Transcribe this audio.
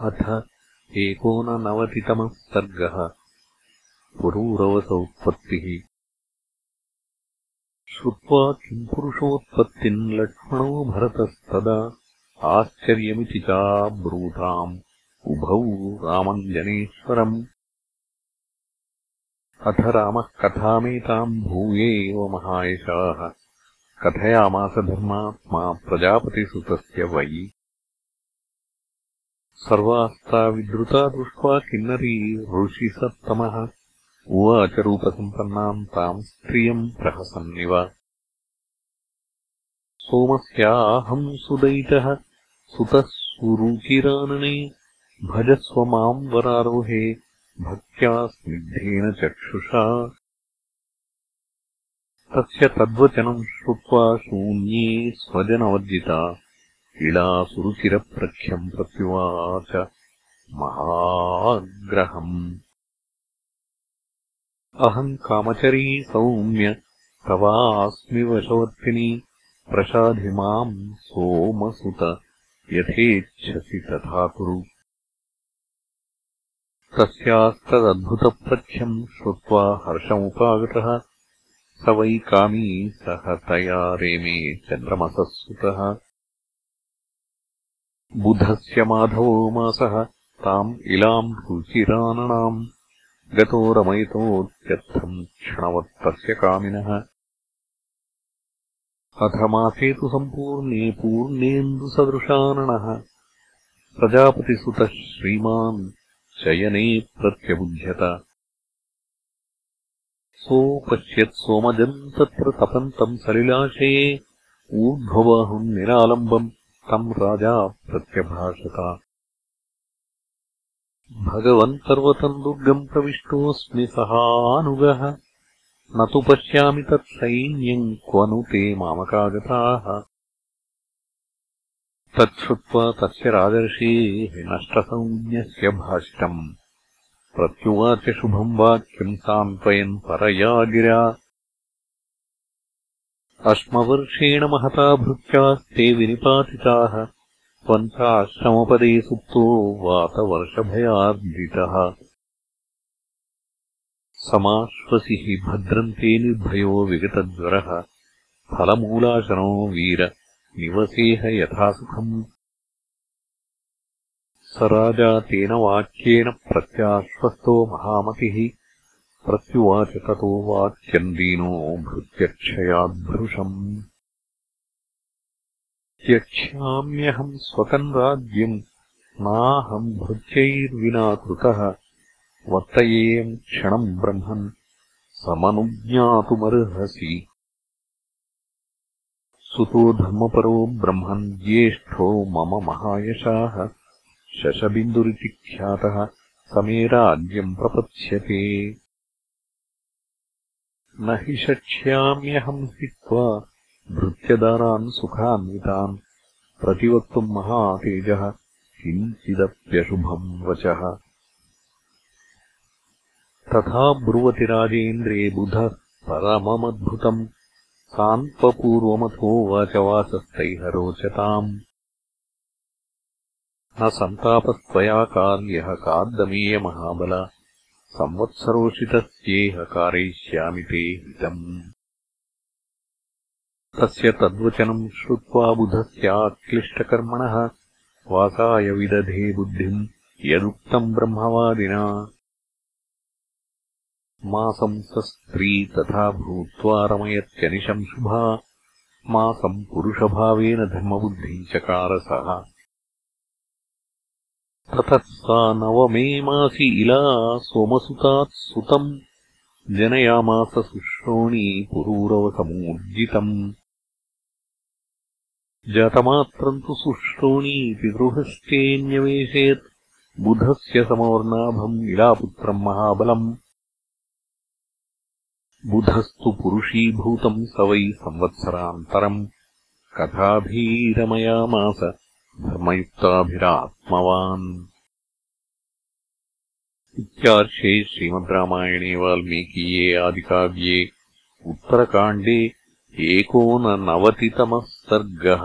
अथ एकोननवतितमः सर्गः। पुरूरवसोत्पत्तिः। श्रुत्वा किम् पुरुषोत्पत्तिम् लक्ष्मणो भरतस्तदा आश्चर्यमिति चाब्रूताम्। उभौ रामम् जनेश्वरम् अथ रामः कथामेताम् भूये एव महायशाः। कथयामास धर्मात्मा प्रजापतिसुतस्य वै सर्वास्ता विद्रुता दृष्ट्वा किन्नरी ऋषिसत्तमः। उवाचरूपसम्पन्नाम् ताम् स्त्रियम् प्रहसन्निव। सोमस्याहम् सुदयितः सुतः सुरुचिरानने भजस्व माम् वरारोहे भक्त्या स्निग्धेन चक्षुषा। तस्य तद्वचनम् श्रुत्वा शून्ये स्वजनवर्जिता इळा सुरुचिरप्रख्यम् प्रत्युवाच महाग्रहम्। अहम् कामचरी सौम्य तवास्मि वशवर्तिनि प्रसाधि माम् सोमसुत यथेच्छसि तथा कुरु तस्यास्तदद्भुतप्रख्यम् श्रुत्वा हर्षमुपागतः स वै कामी सह तया रेमे चन्द्रमसः सुतः बुधस्य माधवो मासः ताम् इलाम् रुचिराननाम् गतो रमयितोत्यर्थम् क्षणवत्तस्य कामिनः। अथ मासे तु सम्पूर्णे पूर्णेन्दुसदृशाननः। प्रजापतिसुतः श्रीमान् शयने प्रत्यबुध्यत। सोपश्यत् सोमजम् तत्र तपन्तम् सलिलाशये ऊर्ध्वबाहुम् निरालम्बम् तम् राजा प्रत्यभाषत भगवन्तर्वतम् दुर्गम् प्रविष्टोऽस्मि सहानुगः न तु पश्यामि तत्सैन्यम् क्व नु ते मामकागताः। तच्छ्रुत्वा तस्य राजर्षेः नष्टसंज्ञस्य भाष्टम्। प्रत्युवाच शुभम् वाक्यम् सान्त्वयन् परया गिरा अश्मवर्षेण महता भृत्यास्ते विनिपातिताः त्वन्ताश्रमपदे सुप्तो वातवर्षभयार्दितः समाश्वसि भद्रन्ते निर्भयो विगतज्वरः फलमूलाशनो वीर निवसेह यथा सुखम् स राजा तेन वाक्येन प्रत्याश्वस्तो महामतिः प्रत्युवाच ततो वाक्यम् दीनो भृत्यक्षयाद्भृशम्। त्यक्ष्याम्यहम् स्वकम् राज्यम् नाहम् भृत्यैर्विना कृतः। वर्तयेयम् क्षणम् ब्रह्मन् समनुज्ञातुमर्हसि। सुतो धर्मपरो ब्रह्मन् ज्येष्ठो मम महायशाः। शशबिन्दुरिति ख्यातः समे राज्यम् प्रपत्स्यते न हि शक्ष्याम्यहम् हित्वा भृत्यदारान् सुखान्वितान् प्रतिवक्तुम् महातेजः किञ्चिदप्यशुभम् वचः। तथा ब्रुवति राजेन्द्रे बुधः परममद्भुतम् सान्त्वपूर्वमथोवाचवाचस्तैह रोचताम्। न सन्तापस्त्वया कार्यः काद्दमीयमहाबल संवत्सरोषितस्येह कारयिष्यामि ते हितम्। तस्य तद्वचनम् श्रुत्वा बुधस्याक्लिष्टकर्मणः वासाय विदधे बुद्धिम् यदुक्तम् ब्रह्मवादिना। मासम् स स्त्री तथा भूत्वा रमयत्यनिशम् शुभा मासम् पुरुषभावेन धर्मबुद्धिम् चकारसः ततः सा नवमे मासि इला सोमसुतात् सुतम्। जनयामास शुश्रोणी पुरूरवसमूर्जितम्। जातमात्रम् तु शुश्रोणी पितृहस्तेऽन्यवेशयत् बुधस्य समवर्णाभम् इलापुत्रम् महाबलम्। बुधस्तु पुरुषीभूतम् स वै संवत्सरान्तरम्। कथाभीरमयामास धर्मयुक्ताभिरात्मवान् इत्यार्षे श्रीमद्रामायणे वाल्मीकीये आदिकाव्ये उत्तरकाण्डे एकोननवतितमः सर्गः